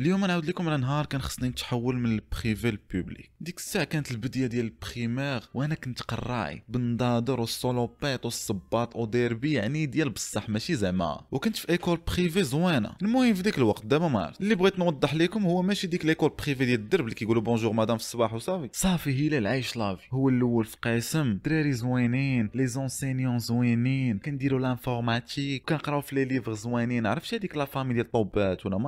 اليوم نعاود لكم على نهار كان خصني نتحول من ال privé لل public. ديك الساعة كانت البدية ديال ال primaire وأنا كنت قراعي بالنضاضر وال salopette والصباط وديربي يعني ديال بصح ماشي زعما. وكنت في école privée زوينة. المهم في ديك الوقت دابا ما عرفت. اللي بغيت نوضح لكم هو ماشي ديك l'école privée ديال الدرب اللي كيقولوا bonjour madame في الصباح وصافي. صافي هلال عايش la vie هو الأول في قسم. دراري زوينين les enseignants زوينين. كنديروا l'informatique. كنقراو في les livres زوينين. عرفتي هذيك la famille ديال طوبات ولا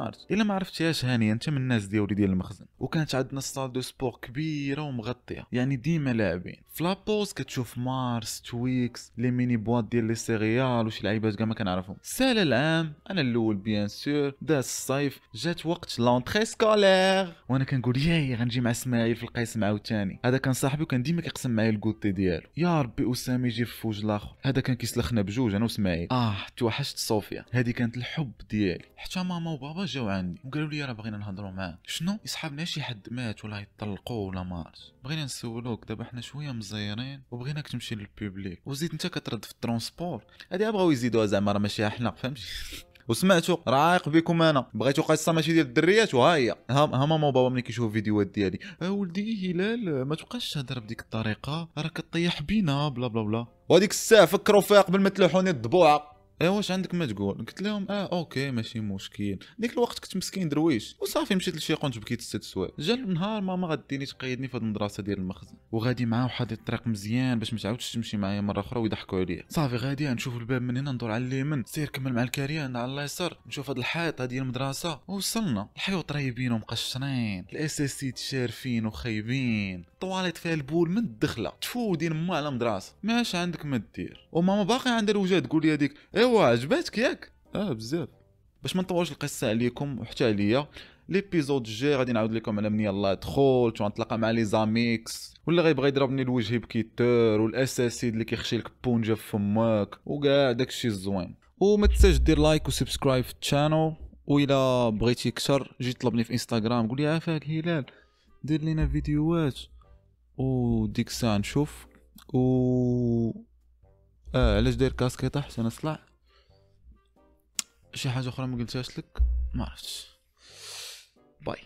ما عرفت عرفتيهاش هانيه انت من الناس ديالي ديال المخزن؟ وكانت عندنا salle de sport كبيرة ومغطية. يعني ديما لاعبين. في la pause كتشوف Mars Twix les mini boîtes ديال les céréales وشي لعيبات كاع ما كنعرفهم. سال العام أنا الأول bien sûr داز الصيف جات وقت l'entrée scolaire. وأنا كنقول ياي غنجي مع إسماعيل في القسم عاوتاني. هذا كان صاحبي وكان ديما كيقسم معايا ال goûter ديالو. يا ربي اسامه يجي في وجه الآخر. هذا كان كيسلخنا بجوج أنا وإسماعيل. آه توحشت صوفيا. هذه كانت الحب ديالي. حتى ماما وبابا جاو عندي. وقالوا لي راه بغينا نهضروا معاك شنو؟ يسحبنا شي حد مات ولا يطلقوا ولا ما عرفتش بغينا نسولوك دابا حنا شوية مزيرين وبغيناك تمشي لل public وزيد انت كترد في ال transport. هادي بغاو يزيدوها زعما راه ماشي إحنا فهمتي؟ وسمعتوا راه عايق بكم أنا. بغيتو قصة ماشي ديال الدريات وها هي ها ها ماما وبابا ملي كيشوفوا الفيديوهات ديالي. آه ولدي هلال ما تبقاش تهضر بديك الطريقة راه كطيح بينا bla bla bla. وهذيك الساعة فكروا فيها قبل ما تلوحوني الضبوعه إيه واش عندك ما تقول؟ قلت لهم آه okay ماشي مشكل. ديك الوقت كنت مسكين درويش. وصافي مشيت لشي قنت بكيت ست سوايع. جا النهار ماما غديني تقيدني في هاد المدرسة ديال المخزن. وغادي معاه وحاطط الطريق مزيان باش ما تعاودش تمشي معايا مرة أخرى ويضحكوا عليا. صافي غادي نشوف الباب من هنا ندور على اليمين سير كمل مع الكاريان على اليسار. نشوف هاد الحيط هادي المدرسة. وصلنا. الحيوط رايبين ومقشرين. الأساسيد شارفين وخايبين. طواليت فيها البول من الدخلة. تفو دين ما على مدرسة. ماش عندك ما دير وماما باقي عندها الوجه تقول لي هذيك ايوا عجباتك ياك؟ آه بزاف. باش ما نطولش القصة عليكم وحتى عليا l'épisode الجاي غادي نعاود لكم على من يلاه دخلت ونتلاقى مع les amis ولا غيبغي يضربني لوجهي ب cutter والأساسيد اللي كيخشي لك بونجا في فمك وكاع داكشي الزوين. وما تنساش دير like و subscribe في ال channel وإلا بغيتي أكثر جي طلبني في إنستغرام قول لي عافاك هلال دير لينا فيديوهات. وديك الساعة نشوف. و آه علاش داير كاسكيطه حتى أنا طلع شي حاجة أخرى ما قلتهاش لك؟ ما عرفتش. باي.